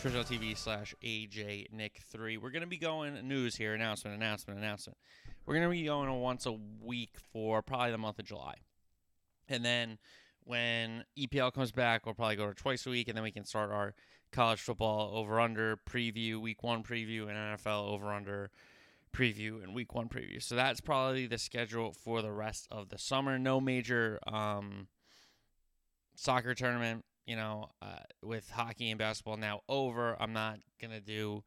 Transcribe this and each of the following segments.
twitch.tv slash AJ Nick3. We're going to be going news here, announcement, announcement, announcement. We're going to be going once a week for probably the month of July. And then when EPL comes back, we'll probably go to twice a week, and then we can start our college football over under preview, week one preview, and NFL over under preview and week one preview. So that's probably the schedule for the rest of the summer. No major um, soccer tournament, you know, uh, with hockey and basketball now over. I'm not going to do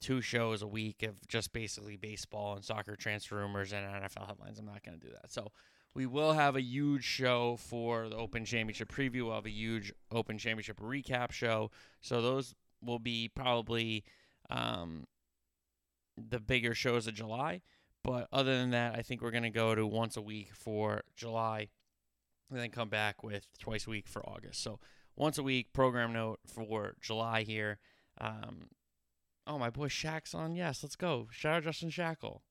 two shows a week of just basically baseball and soccer transfer rumors and NFL headlines. I'm not going to do that. So we will have a huge show for the Open Championship preview. We'll have a huge Open Championship recap show. So those will be probably um, the bigger shows of July. But other than that, I think we're going to go to once a week for July and then come back with twice a week for August. So once a week program note for July here. Um, oh, my boy Shaq's on. Yes, let's go. Shout out Justin Shackle,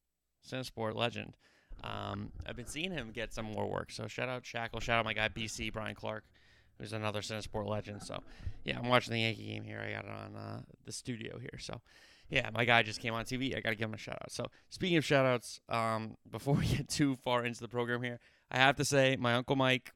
Cinesport legend. Um, I've been seeing him get some more work. So shout out Shackle. Shout out my guy BC Brian Clark, who's another Cinesport legend. So yeah, I'm watching the Yankee game here. I got it on uh, the studio here. So yeah, my guy just came on TV. I got to give him a shout out. So speaking of shout outs, um, before we get too far into the program here, I have to say my uncle Mike,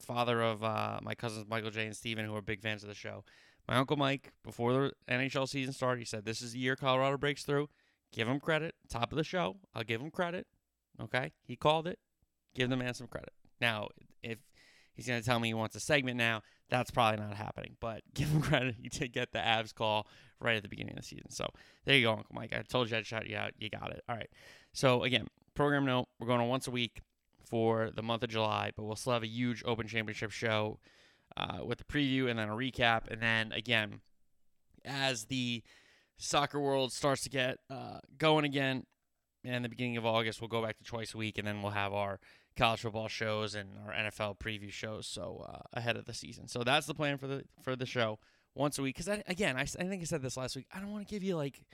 father of uh, my cousins Michael J and Steven, who are big fans of the show. My uncle Mike, before the NHL season started, he said, "This is the year Colorado breaks through." Give him credit. Top of the show. I'll give him credit. Okay. He called it. Give the man some credit. Now, if he's going to tell me he wants a segment now, that's probably not happening. But give him credit. He did get the Avs call right at the beginning of the season. So there you go, Uncle Mike. I told you I'd shout you out. You got it. All right. So again, program note we're going on once a week for the month of July, but we'll still have a huge Open Championship show uh, with a preview and then a recap. And then again, as the soccer world starts to get uh, going again. And the beginning of August, we'll go back to twice a week, and then we'll have our college football shows and our NFL preview shows. So uh, ahead of the season, so that's the plan for the for the show once a week. Because again, I, I think I said this last week. I don't want to give you like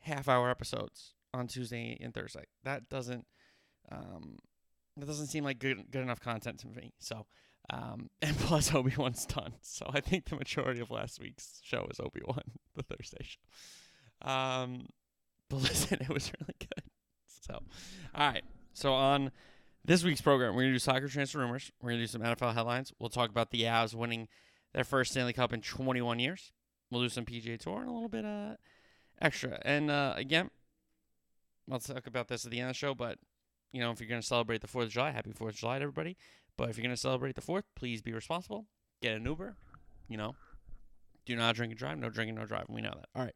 half hour episodes on Tuesday and Thursday. That doesn't um, that doesn't seem like good good enough content to me. So um, and plus Obi Wan's done. So I think the majority of last week's show is Obi Wan, the Thursday show. Um, but listen, it was really good. So, all right. So on this week's program, we're gonna do soccer transfer rumors. We're gonna do some NFL headlines. We'll talk about the Avs winning their first Stanley Cup in 21 years. We'll do some PGA Tour and a little bit uh extra. And uh, again, I'll talk about this at the end of the show. But you know, if you're gonna celebrate the Fourth of July, happy Fourth of July to everybody. But if you're gonna celebrate the Fourth, please be responsible. Get an Uber. You know, do not drink and drive. No drinking, no driving. We know that. All right.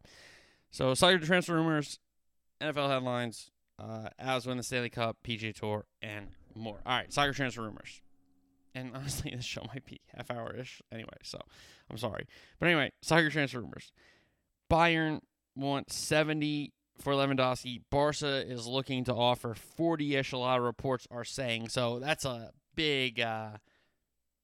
So, soccer transfer rumors, NFL headlines, uh, Avs win the Stanley Cup, PGA Tour, and more. All right, soccer transfer rumors. And honestly, this show might be half hour ish anyway, so I'm sorry. But anyway, soccer transfer rumors. Bayern wants 70 for Lewandowski. Barca is looking to offer 40 ish, a lot of reports are saying. So that's a big uh,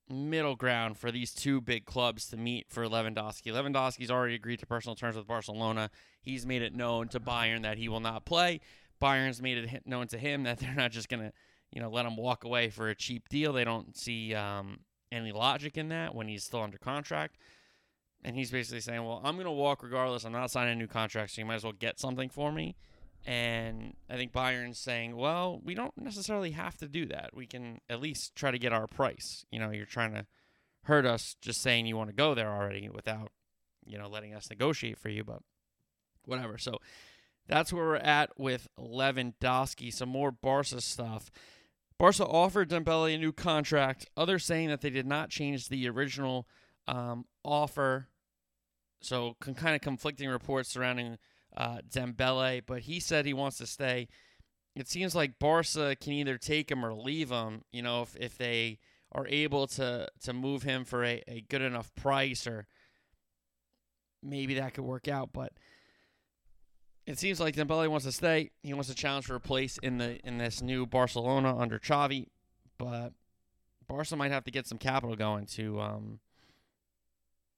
middle ground for these two big clubs to meet for Lewandowski. Lewandowski's already agreed to personal terms with Barcelona. He's made it known to Bayern that he will not play. Bayern's made it known to him that they're not just going to, you know, let him walk away for a cheap deal. They don't see um, any logic in that when he's still under contract. And he's basically saying, well, I'm going to walk regardless. I'm not signing a new contract, so you might as well get something for me. And I think Bayern's saying, well, we don't necessarily have to do that. We can at least try to get our price. You know, you're trying to hurt us just saying you want to go there already without, you know, letting us negotiate for you, but whatever. So that's where we're at with Lewandowski. Some more Barca stuff. Barca offered Dembele a new contract. Others saying that they did not change the original um, offer. So, kind of conflicting reports surrounding uh, Dembele, but he said he wants to stay. It seems like Barca can either take him or leave him. You know, if, if they are able to to move him for a, a good enough price, or maybe that could work out. But it seems like Dembele wants to stay. He wants to challenge for a place in the in this new Barcelona under Xavi, but Barca might have to get some capital going to um,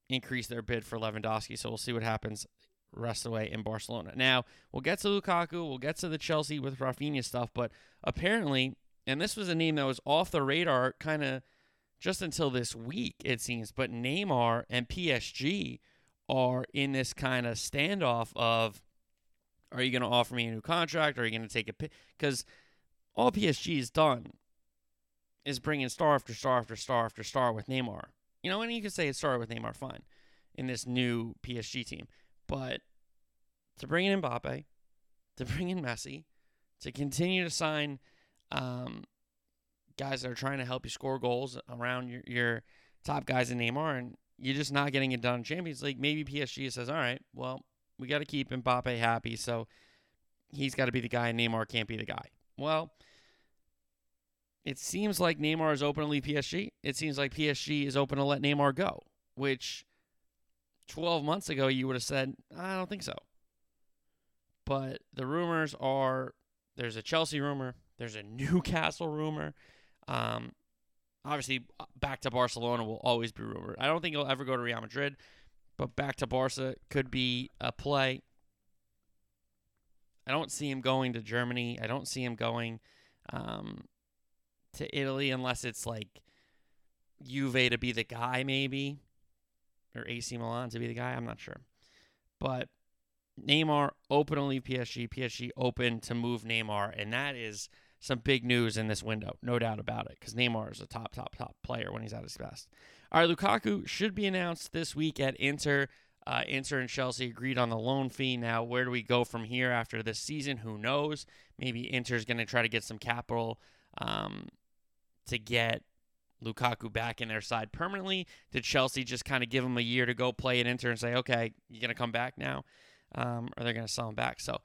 increase their bid for Lewandowski. So we'll see what happens rest of the way in Barcelona. Now we'll get to Lukaku. We'll get to the Chelsea with Rafinha stuff, but apparently, and this was a name that was off the radar, kind of just until this week it seems. But Neymar and PSG are in this kind of standoff of are you going to offer me a new contract? Are you going to take a because all PSG has done is bringing star after star after star after star with Neymar. You know, and you can say it started with Neymar, fine, in this new PSG team, but to bring in Mbappe, to bring in Messi, to continue to sign um, guys that are trying to help you score goals around your, your top guys in Neymar, and you're just not getting it done in Champions League. Maybe PSG says, all right, well, we got to keep Mbappe happy, so he's got to be the guy, and Neymar can't be the guy. Well, it seems like Neymar is open to leave PSG. It seems like PSG is open to let Neymar go, which 12 months ago you would have said, I don't think so. But the rumors are there's a Chelsea rumor, there's a Newcastle rumor. Um, obviously, back to Barcelona will always be rumored. I don't think he'll ever go to Real Madrid. But back to Barca could be a play. I don't see him going to Germany. I don't see him going um, to Italy unless it's like Juve to be the guy, maybe, or AC Milan to be the guy. I'm not sure. But Neymar open to leave PSG. PSG open to move Neymar, and that is some big news in this window, no doubt about it, because Neymar is a top, top, top player when he's at his best. All right, Lukaku should be announced this week at Inter. Uh, Inter and Chelsea agreed on the loan fee. Now, where do we go from here after this season? Who knows? Maybe Inter's going to try to get some capital um, to get Lukaku back in their side permanently. Did Chelsea just kind of give him a year to go play at Inter and say, okay, you're going to come back now? Um, or they're going to sell him back? So,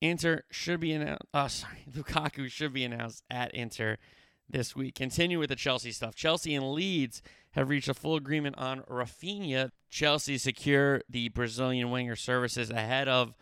Inter should be announced. Oh, sorry. Lukaku should be announced at Inter this week. Continue with the Chelsea stuff. Chelsea and Leeds have reached a full agreement on Rafinha. Chelsea secure the Brazilian winger services ahead of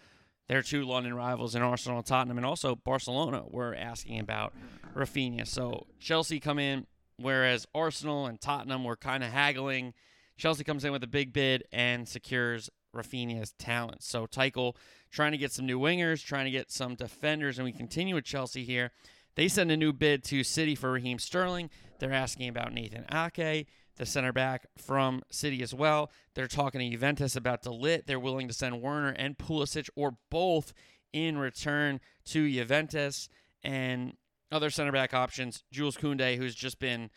their two London rivals in Arsenal and Tottenham, and also Barcelona were asking about Rafinha. So Chelsea come in, whereas Arsenal and Tottenham were kind of haggling. Chelsea comes in with a big bid and secures Rafinha's talent. So Tuchel trying to get some new wingers, trying to get some defenders, and we continue with Chelsea here. They send a new bid to City for Raheem Sterling. They're asking about Nathan Ake the center back from City as well. They're talking to Juventus about De Ligt. They're willing to send Werner and Pulisic or both in return to Juventus. And other center back options, Jules Koundé, who's just been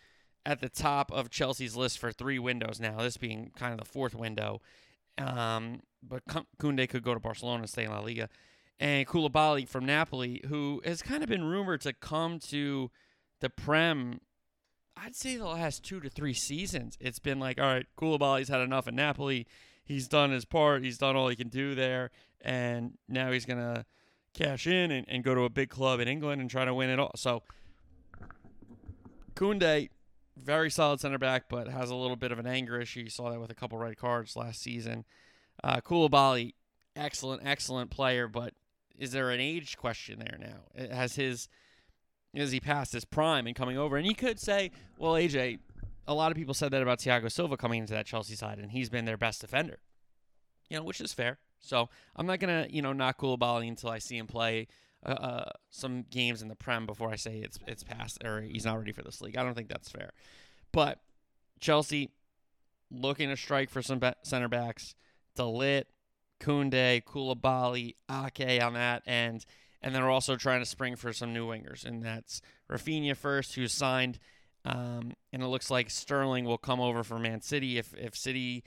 at the top of Chelsea's list for three windows now, this being kind of the fourth window. Um, but Koundé could go to Barcelona and stay in La Liga. And Koulibaly from Napoli, who has kind of been rumored to come to the Prem I'd say the last two to three seasons, it's been like, all right, Koulibaly's had enough in Napoli. He's done his part. He's done all he can do there, and now he's gonna cash in and, and go to a big club in England and try to win it all. So Koundé, very solid center back, but has a little bit of an anger issue. You saw that with a couple red cards last season. Uh, Koulibaly, excellent, excellent player, but is there an age question there now? Has his is he past his prime and coming over? And you could say, well, AJ, a lot of people said that about Thiago Silva coming into that Chelsea side, and he's been their best defender. You know, which is fair. So I'm not gonna, you know, knock Koulibaly until I see him play uh, uh, some games in the Prem before I say it's it's past or he's not ready for this league. I don't think that's fair. But Chelsea looking to strike for some center backs. De Ligt, Koundé, Koulibaly, Ake on that end. And then we're also trying to spring for some new wingers, and that's Rafinha first, who's signed. Um, and it looks like Sterling will come over for Man City if if City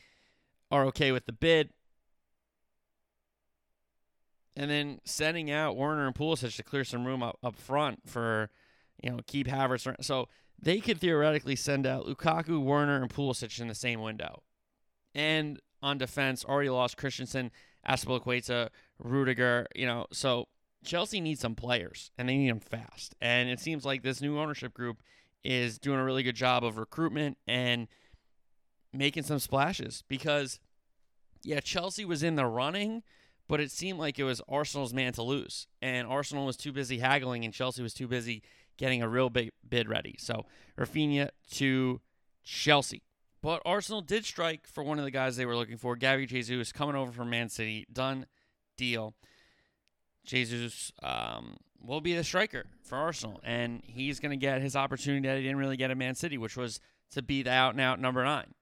are okay with the bid. And then sending out Werner and Pulisic to clear some room up, up front for, you know, keep Havertz. So they could theoretically send out Lukaku, Werner, and Pulisic in the same window. And on defense, already lost Christensen, Azpilicueta, Rudiger, you know, so Chelsea needs some players, and they need them fast. And it seems like this new ownership group is doing a really good job of recruitment and making some splashes because, yeah, Chelsea was in the running, but it seemed like it was Arsenal's man to lose. And Arsenal was too busy haggling, and Chelsea was too busy getting a real big bid ready. So Rafinha to Chelsea. But Arsenal did strike for one of the guys they were looking for, Gabby Jesus, coming over from Man City. Done deal. Jesus um, will be the striker for Arsenal, and he's going to get his opportunity that he didn't really get at Man City, which was to be the out and out number nine,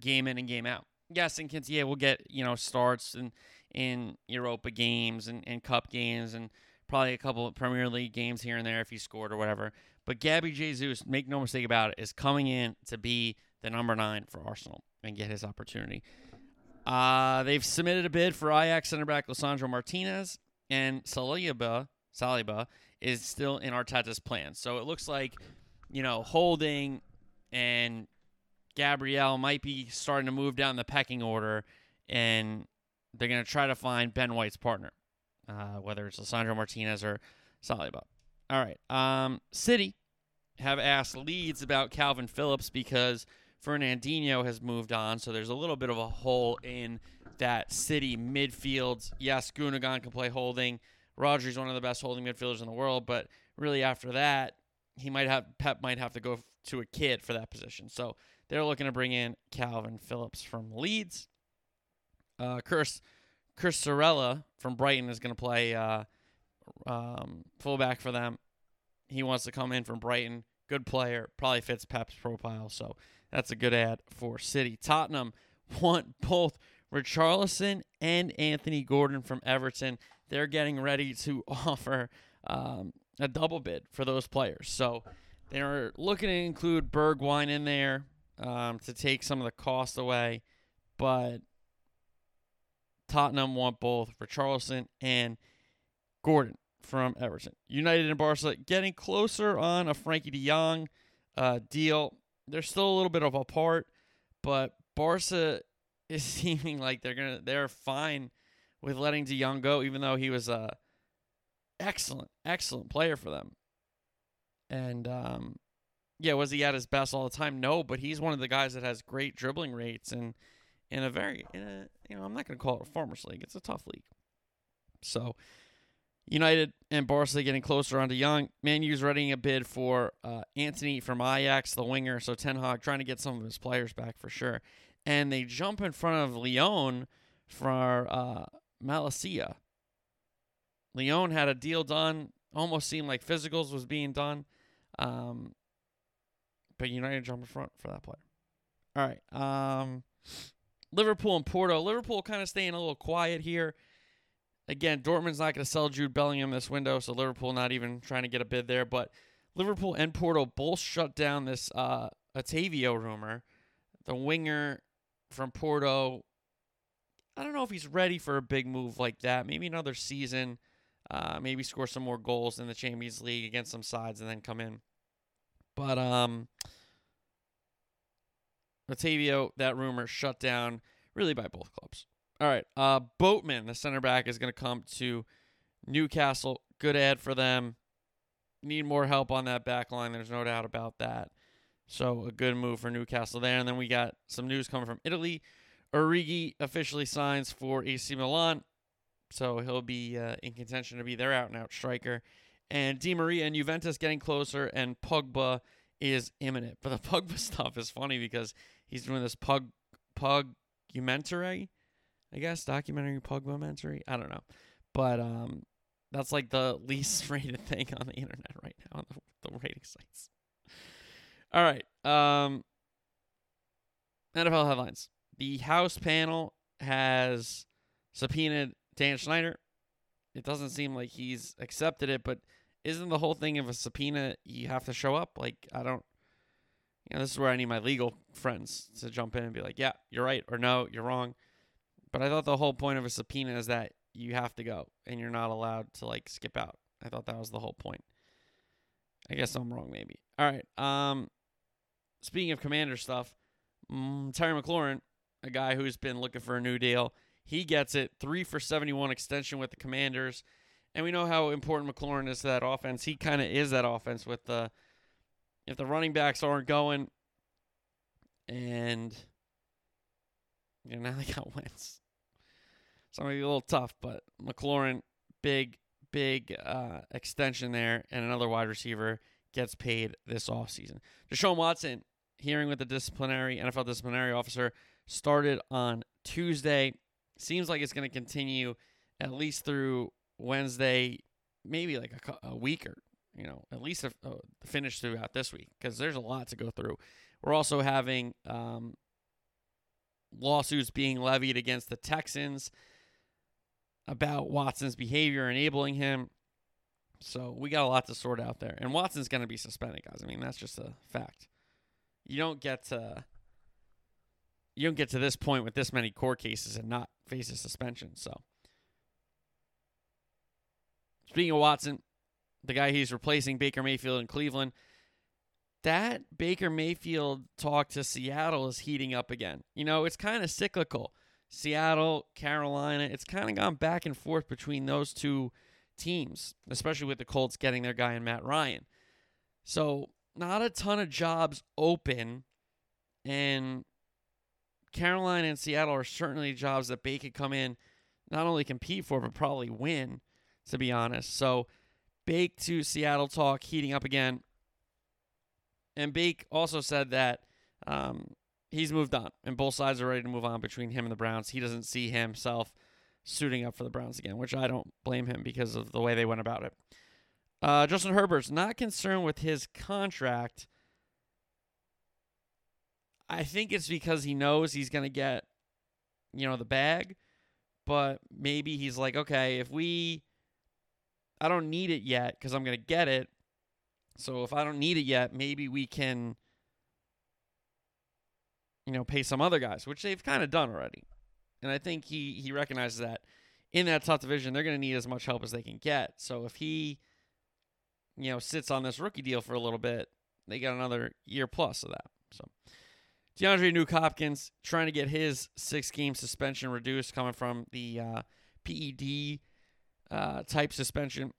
game in and game out. Yes, and Nketiah will get you know starts and in Europa games and, and Cup games and probably a couple of Premier League games here and there if he scored or whatever. But Gabby Jesus, make no mistake about it, is coming in to be the number nine for Arsenal and get his opportunity. Uh, they've submitted a bid for Ajax center back Lisandro Martinez, and Saliba, Saliba is still in Arteta's plans. So it looks like, you know, Holding and Gabriel might be starting to move down the pecking order, and they're going to try to find Ben White's partner, uh, whether it's Lisandro Martinez or Saliba. All right. Um, City have asked Leeds about Calvin Phillips because Fernandinho has moved on, so there's a little bit of a hole in that City midfield. Yes, Gundogan can play holding. Rodri's one of the best holding midfielders in the world, but really after that, he might have Pep might have to go to a kid for that position. So they're looking to bring in Calvin Phillips from Leeds. Uh, Chris Cucurella from Brighton is going to play uh, um, fullback for them. He wants to come in from Brighton. Good player, probably fits Pep's profile. So that's a good ad for City. Tottenham want both Richarlison and Anthony Gordon from Everton. They're getting ready to offer um, a double bid for those players. So they're looking to include Bergwijn in there um, to take some of the cost away. But Tottenham want both Richarlison and Gordon from Everton. United and Barca getting closer on a Frankie de Jong uh, deal. They're still a little bit of apart, but Barca is seeming like they're gonna they're fine with letting De Jong go, even though he was a excellent, excellent player for them. And um, yeah, was he at his best all the time? No, but he's one of the guys that has great dribbling rates and in a very in a you know I'm not going to call it a farmers league. It's a tough league. So United and Barca getting closer on De Jong. Man U's readying a bid for uh, Antony from Ajax, the winger. So Ten Hag trying to get some of his players back for sure. And they jump in front of Lyon for uh, Malacia. Lyon had a deal done. Almost seemed like physicals was being done. Um, but United jump in front for that player. All right. Um, Liverpool and Porto. Liverpool kind of staying a little quiet here. Again, Dortmund's not going to sell Jude Bellingham this window, so Liverpool not even trying to get a bid there. But Liverpool and Porto both shut down this uh, Otavio rumor. The winger from Porto, I don't know if he's ready for a big move like that. Maybe another season. Uh, maybe score some more goals in the Champions League against some sides and then come in. But um, Otavio, that rumor shut down really by both clubs. All right. Uh, Botman, the center back, is going to come to Newcastle. Good ad for them. Need more help on that back line. There's no doubt about that. So a good move for Newcastle there. And then we got some news coming from Italy. Origi officially signs for AC Milan. So he'll be uh, in contention to be their out and out striker. And Di Maria and Juventus getting closer, and Pogba is imminent. But the Pogba stuff is funny because he's doing this Pug Pogmentary I guess documentary Pogmentary. I don't know, but um, that's like the least rated thing on the internet right now on the, the rating sites. All right, um, NFL headlines. The House panel has subpoenaed Dan Snyder. It doesn't seem like he's accepted it, but isn't the whole thing of a subpoena you have to show up? Like, I don't, you know, this is where I need my legal friends to jump in and be like, yeah, you're right, or no, you're wrong. But I thought the whole point of a subpoena is that you have to go and you're not allowed to like skip out. I thought that was the whole point. I guess I'm wrong, maybe. All right. Um, speaking of commander stuff, mm, Terry McLaurin, a guy who's been looking for a new deal, he gets it. Three for 71 extension with the Commanders. And we know how important McLaurin is to that offense. He kind of is that offense with the if the running backs aren't going and you know now they got Wentz. So maybe a little tough, but McLaurin, big, big uh, extension there, and another wide receiver gets paid this offseason. Deshaun Watson, hearing with the disciplinary NFL disciplinary officer, started on Tuesday. Seems like it's going to continue at least through Wednesday, maybe like a, a week or you know at least a, a finish throughout this week because there's a lot to go through. We're also having um, lawsuits being levied against the Texans about Watson's behavior enabling him. So we got a lot to sort out there. And Watson's going to be suspended, guys. I mean, that's just a fact. You don't get to you don't get to this point with this many court cases and not face a suspension. So speaking of Watson, the guy he's replacing Baker Mayfield in Cleveland, that Baker Mayfield talk to Seattle is heating up again. You know, it's kind of cyclical. Seattle, Carolina, it's kind of gone back and forth between those two teams, especially with the Colts getting their guy in Matt Ryan. So, not a ton of jobs open, and Carolina and Seattle are certainly jobs that Baker could come in, not only compete for, but probably win, to be honest. So, Bake to Seattle talk heating up again. And Bake also said that um, he's moved on, and both sides are ready to move on between him and the Browns. He doesn't see himself suiting up for the Browns again, which I don't blame him because of the way they went about it. Uh, Justin Herbert's not concerned with his contract. I think it's because he knows he's going to get, you know, the bag, but maybe he's like, okay, if we, I don't need it yet because I'm going to get it. So if I don't need it yet, maybe we can you know, pay some other guys, which they've kind of done already. And I think he he recognizes that in that tough division, they're going to need as much help as they can get. So if he, you know, sits on this rookie deal for a little bit, they got another year plus of that. So DeAndre Nuk Hopkins trying to get his six game suspension reduced, coming from the uh, PED uh, type suspension.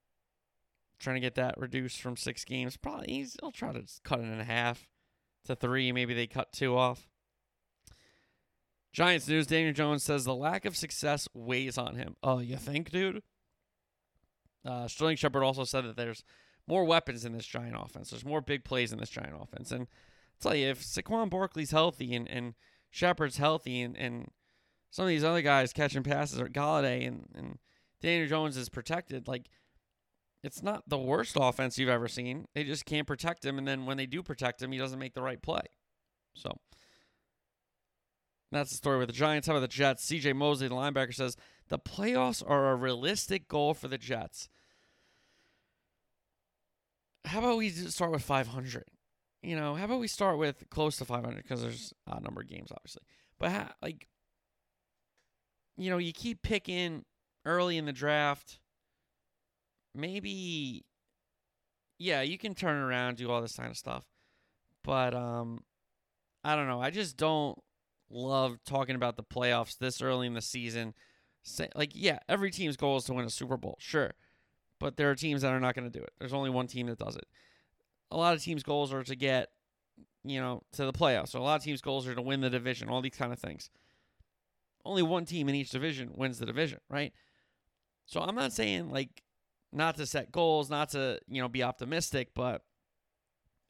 Trying to get that reduced from six games. Probably he'll try to cut it in half to three. Maybe they cut two off. Giants news Daniel Jones says the lack of success weighs on him. Oh, you think, dude? Uh, Sterling Shepard also said that there's more weapons in this Giant offense. There's more big plays in this Giant offense. And I'll tell you, if Saquon Barkley's healthy and, and Shepard's healthy and, and some of these other guys catching passes or Golladay and, and Daniel Jones is protected, like it's not the worst offense you've ever seen. They just can't protect him. And then when they do protect him, he doesn't make the right play. So that's the story with the Giants. How about the Jets? CJ Mosley, the linebacker, says the playoffs are a realistic goal for the Jets. How about we start with 500? You know, how about we start with close to 500 because there's a number of games, obviously. But how, like, you know, you keep picking early in the draft. Maybe, yeah, you can turn around, do all this kind of stuff. But um, I don't know. I just don't love talking about the playoffs this early in the season. Say, like, yeah, every team's goal is to win a Super Bowl, sure. But there are teams that are not going to do it. There's only one team that does it. A lot of teams' goals are to get, you know, to the playoffs. So a lot of teams' goals are to win the division, all these kind of things. Only one team in each division wins the division, right? So I'm not saying, like, not to set goals, not to, you know, be optimistic, but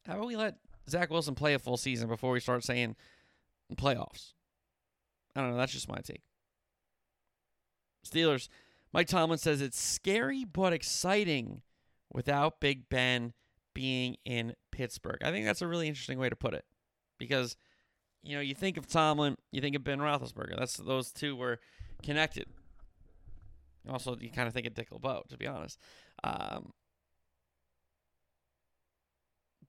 how about we let Zach Wilson play a full season before we start saying playoffs. I don't know. That's just my take. Steelers. Mike Tomlin says it's scary but exciting without Big Ben being in Pittsburgh. I think that's a really interesting way to put it because, you know, you think of Tomlin, you think of Ben Roethlisberger. That's those two were connected. Also, you kind of think of Dick LeBeau, to be honest. Um,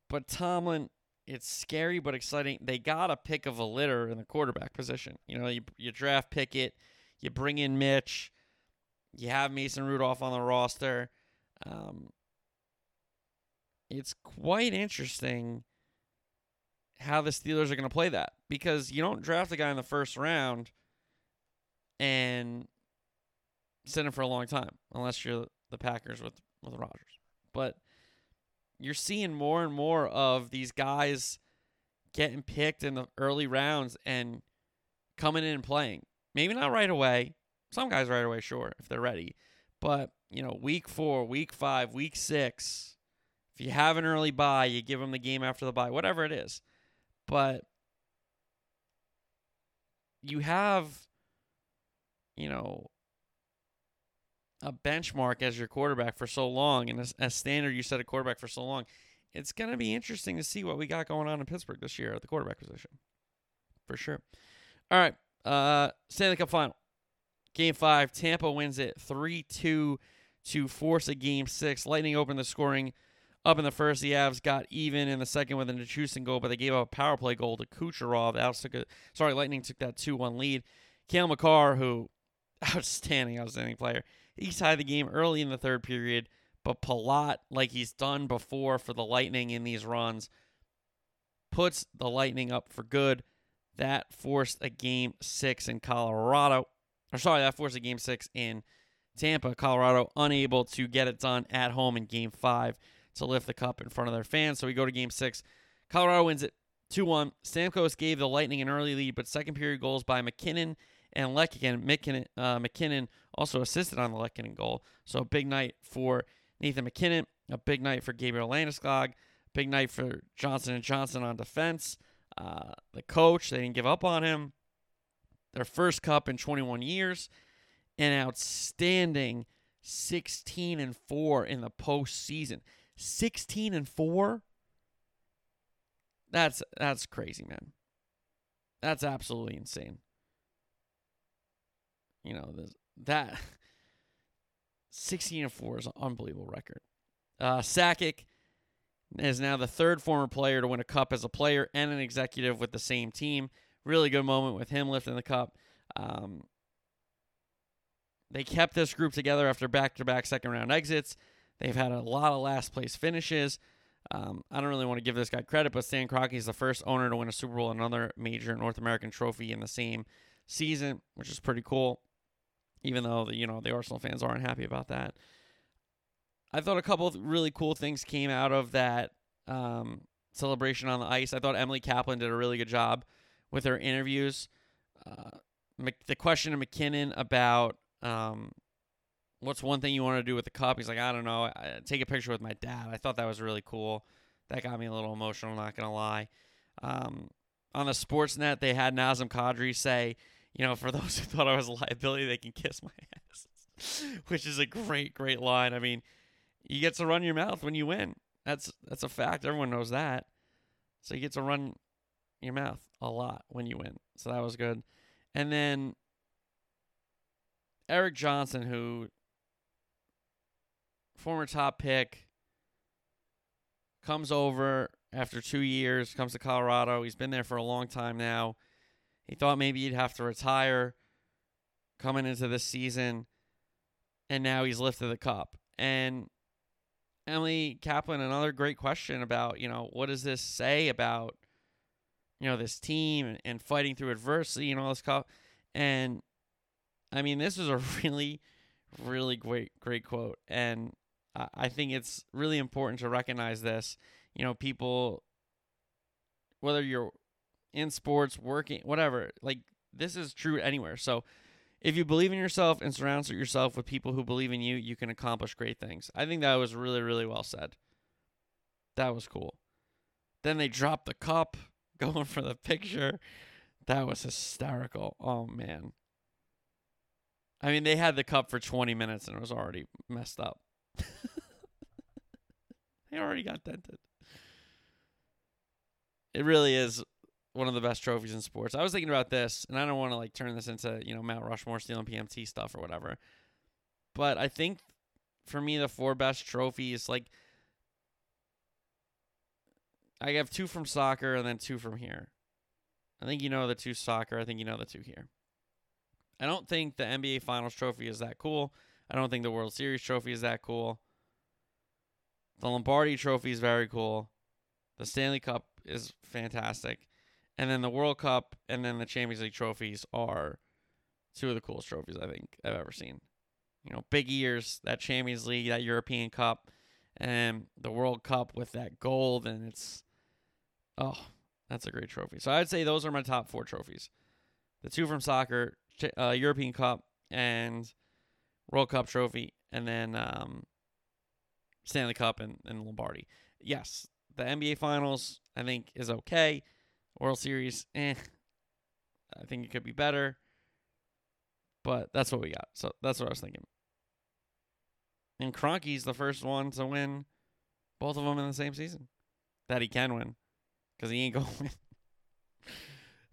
but Tomlin it's scary but exciting. They got a pick of a litter in the quarterback position. You know, you, you draft Pickett, you bring in Mitch, you have Mason Rudolph on the roster. Um, it's quite interesting how the Steelers are going to play that because you don't draft a guy in the first round and him for a long time unless you're the Packers with with Rodgers. But you're seeing more and more of these guys getting picked in the early rounds and coming in and playing. Maybe not right away, Some guys right away, sure, if they're ready. But, you know, week four, week five, week six, if you have an early bye, you give them the game after the bye, whatever it is. But you have, you know, a benchmark as your quarterback for so long and as a standard you set a quarterback for so long. It's going to be interesting to see what we got going on in Pittsburgh this year at the quarterback position. For sure. All right. Uh, Stanley Cup final. Game five. Tampa wins it 3 2 to force a game six. Lightning opened the scoring up in the first. The Avs got even in the second with an Nichushkin goal, but they gave up a power play goal to Kucherov. Avs took a, sorry, Lightning took that 2 1 lead. Cale Makar, who outstanding, outstanding player. He tied the game early in the third period, but Palat, like he's done before for the Lightning in these runs, puts the Lightning up for good. That forced a game six in Colorado. Or sorry, that forced a game six in Tampa. Colorado unable to get it done at home in game five to lift the cup in front of their fans. So we go to game six. Colorado wins it 2 1. Stamkos gave the Lightning an early lead, but second period goals by MacKinnon and Lehkonen. MacKinnon, uh, MacKinnon also assisted on the Lehkonen goal. So a big night for Nathan MacKinnon, a big night for Gabriel Landeskog, big night for Johnson and Johnson on defense. Uh, the coach, they didn't give up on him. Their first cup in 21 years. An outstanding 16 and 4 in the postseason. 16 and 4? That's that's crazy, man. That's absolutely insane. You know, this, that 16 and 4 is an unbelievable record. Uh, Sakic is now the third former player to win a cup as a player and an executive with the same team. Really good moment with him lifting the cup. Um, they kept this group together after back to back second round exits. They've had a lot of last place finishes. Um, I don't really want to give this guy credit, but Stan Kroenke is the first owner to win a Super Bowl and another major North American trophy in the same season, which is pretty cool. Even though the, you know the Arsenal fans aren't happy about that. I thought a couple of really cool things came out of that um, celebration on the ice. I thought Emily Kaplan did a really good job with her interviews. Uh, the question of MacKinnon about um, what's one thing you want to do with the cup? He's like, I don't know. I, take a picture with my dad. I thought that was really cool. That got me a little emotional. Not gonna lie. Um, on the Sportsnet, they had Nazem Kadri say, you know, for those who thought I was a liability, they can kiss my ass, which is a great, great line. I mean, you get to run your mouth when you win. That's that's a fact. Everyone knows that. So you get to run your mouth a lot when you win. So that was good. And then Erik Johnson, who former top pick, comes over after two years, comes to Colorado. He's been there for a long time now. He thought maybe he'd have to retire coming into this season, and now he's lifted the cup. And Emily Kaplan, another great question about, you know, what does this say about, you know, this team and, and fighting through adversity and all this stuff. And I mean, this is a really, really great, great quote. And I think it's really important to recognize this. You know, people, whether you're in sports, working, whatever, like this is true anywhere. So if you believe in yourself and surround yourself with people who believe in you, you can accomplish great things. I think that was really, really well said. That was cool. Then they dropped the cup, going for the picture. That was hysterical. Oh, man. I mean, they had the cup for 20 minutes and it was already messed up. they already got dented. It really is one of the best trophies in sports. I was thinking about this, and I don't want to like turn this into you know Mount Rushmore stealing PMT stuff or whatever. But I think for me, the four best trophies, like I have two from soccer and then two from here. I think you know the two soccer. I think you know the two here. I don't think the NBA Finals trophy is that cool. I don't think the World Series trophy is that cool. The Lombardi trophy is very cool. The Stanley Cup is fantastic. And then the World Cup and then the Champions League trophies are two of the coolest trophies I think I've ever seen. You know, big years, that Champions League, that European Cup, and the World Cup with that gold, and it's oh, that's a great trophy. So I'd say those are my top four trophies: the two from soccer, uh, European Cup, and World Cup trophy, and then um, Stanley Cup and, and Lombardi. Yes, the NBA Finals I think is okay. World Series, eh. I think it could be better. But that's what we got. So that's what I was thinking. And Kroenke's the first one to win both of them in the same season. That he can win. Because he ain't going to win.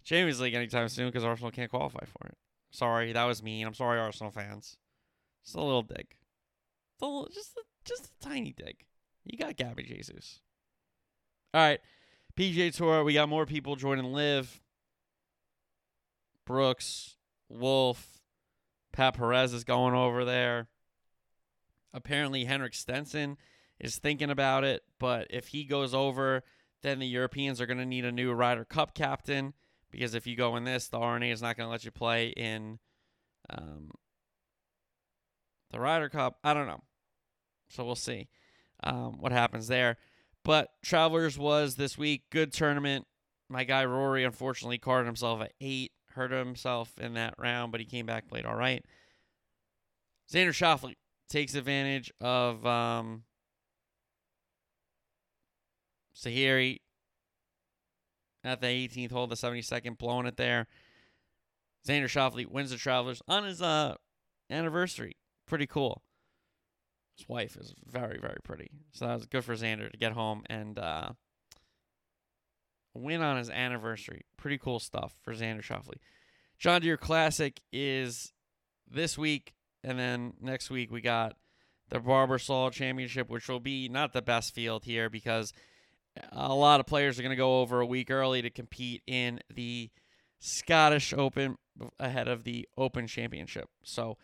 Champions League anytime soon because Arsenal can't qualify for it. Sorry, that was mean. I'm sorry, Arsenal fans. Just a little dig. Just a, little, just a, just a tiny dig. You got Gabby Jesus. All right. PGA Tour, we got more people joining LIV. Brooks, Wolff, Pat Perez is going over there. Apparently, Henrik Stenson is thinking about it, but if he goes over, then the Europeans are going to need a new Ryder Cup captain because if you go in this, the R&A is not going to let you play in um, the Ryder Cup. I don't know. So we'll see um, what happens there. But Travelers was this week. Good tournament. My guy Rory unfortunately carded himself at eight, hurt himself in that round, but he came back, played all right. Xander Schauffele takes advantage of um, Sahith at the 18th hole, the 72nd, blowing it there. Xander Schauffele wins the Travelers on his uh, anniversary. Pretty cool. His wife is very, very pretty. So that was good for Xander to get home and uh, win on his anniversary. Pretty cool stuff for Xander Schauffele. John Deere Classic is this week, and then next week we got the Barbasol Championship, which will be not the best field here because a lot of players are going to go over a week early to compete in the Scottish Open ahead of the Open Championship. So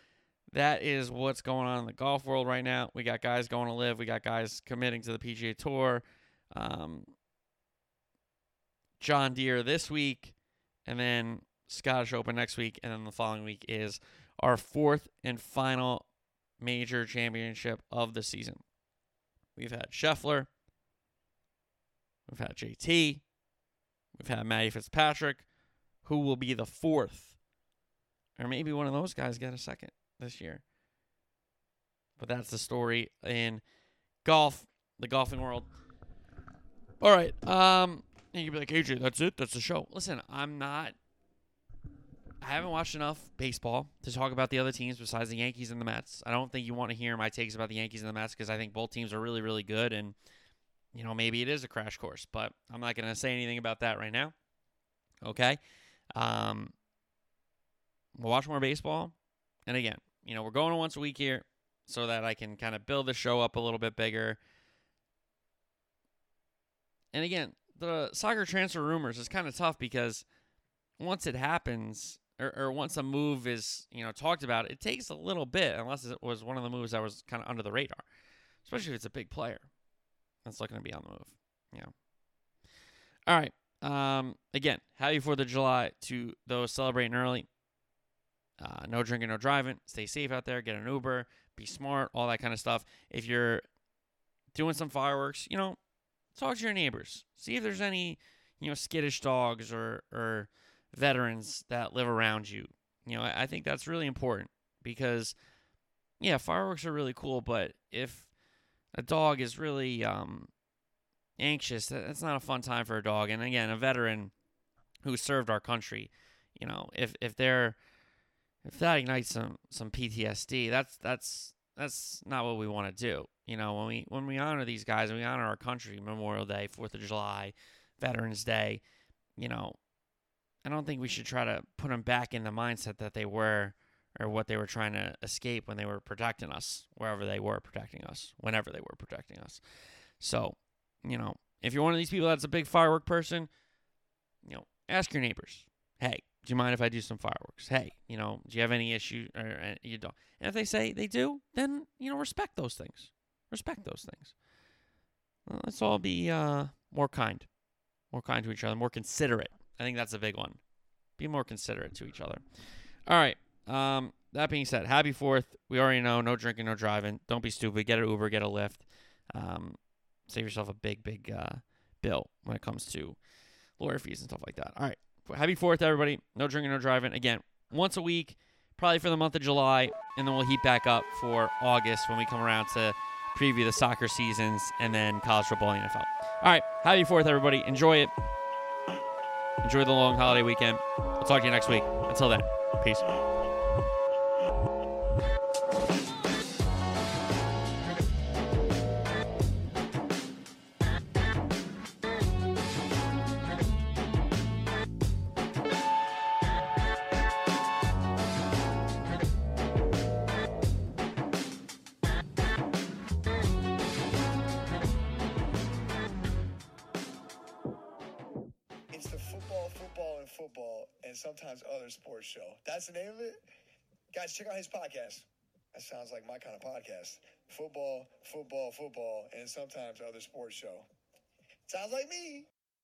that is what's going on in the golf world right now. We got guys going to LIV. We got guys committing to the PGA Tour. Um, John Deere this week, and then Scottish Open next week, and then the following week is our fourth and final major championship of the season. We've had Scheffler, we've had JT, we've had Matty Fitzpatrick, who will be the fourth, or maybe one of those guys get a second this year. But that's the story in golf, the golfing world. All right. Um, you can be like, AJ, that's it. That's the show. Listen, I'm not. I haven't watched enough baseball to talk about the other teams besides the Yankees and the Mets. I don't think you want to hear my takes about the Yankees and the Mets because I think both teams are really, really good. And, you know, maybe it is a crash course, but I'm not going to say anything about that right now. Okay. Um, we'll watch more baseball. And again, you know, we're going once a week here so that I can kind of build the show up a little bit bigger. And again, the soccer transfer rumors is kind of tough because once it happens or, or, once a move is, you know, talked about, it takes a little bit unless it was one of the moves that was kind of under the radar, especially if it's a big player that's looking to be on the move. Yeah. All right. Um, again, happy 4th of July to those celebrating early. Uh, no drinking, no driving. Stay safe out there. Get an Uber. Be smart. All that kind of stuff. If you're doing some fireworks, you know, talk to your neighbors. See if there's any, you know, skittish dogs or or veterans that live around you. You know, I, I think that's really important because, yeah, fireworks are really cool, but if a dog is really um, anxious, that's not a fun time for a dog. And again, a veteran who served our country, you know, if if they're if that ignites some some PTSD, that's that's that's not what we want to do. You know, when we when we honor these guys and we honor our country, Memorial Day, Fourth of July, Veterans Day, you know, I don't think we should try to put them back in the mindset that they were or what they were trying to escape when they were protecting us, wherever they were protecting us, whenever they were protecting us. So, you know, if you're one of these people that's a big firework person, you know, ask your neighbors. Hey, do you mind if I do some fireworks? Hey, you know, do you have any issue or uh, you don't? And if they say they do, then you know, respect those things. Respect those things. Well, let's all be uh, more kind, more kind to each other, more considerate. I think that's a big one. Be more considerate to each other. All right. Um, that being said, happy Fourth. We already know no drinking, no driving. Don't be stupid. Get an Uber, get a Lyft. Um, save yourself a big, big uh, bill when it comes to lawyer fees and stuff like that. All right happy Fourth, everybody. No drinking, no driving. Again, once a week. probably for the month of July, and then we'll heat back up for August when we come around to preview the soccer seasons and then college football and NFL. All right, happy Fourth, everybody. Enjoy it. Enjoy the long holiday weekend. We'll talk to you next week. Until then, peace. Sometimes other sports show. Sounds like me.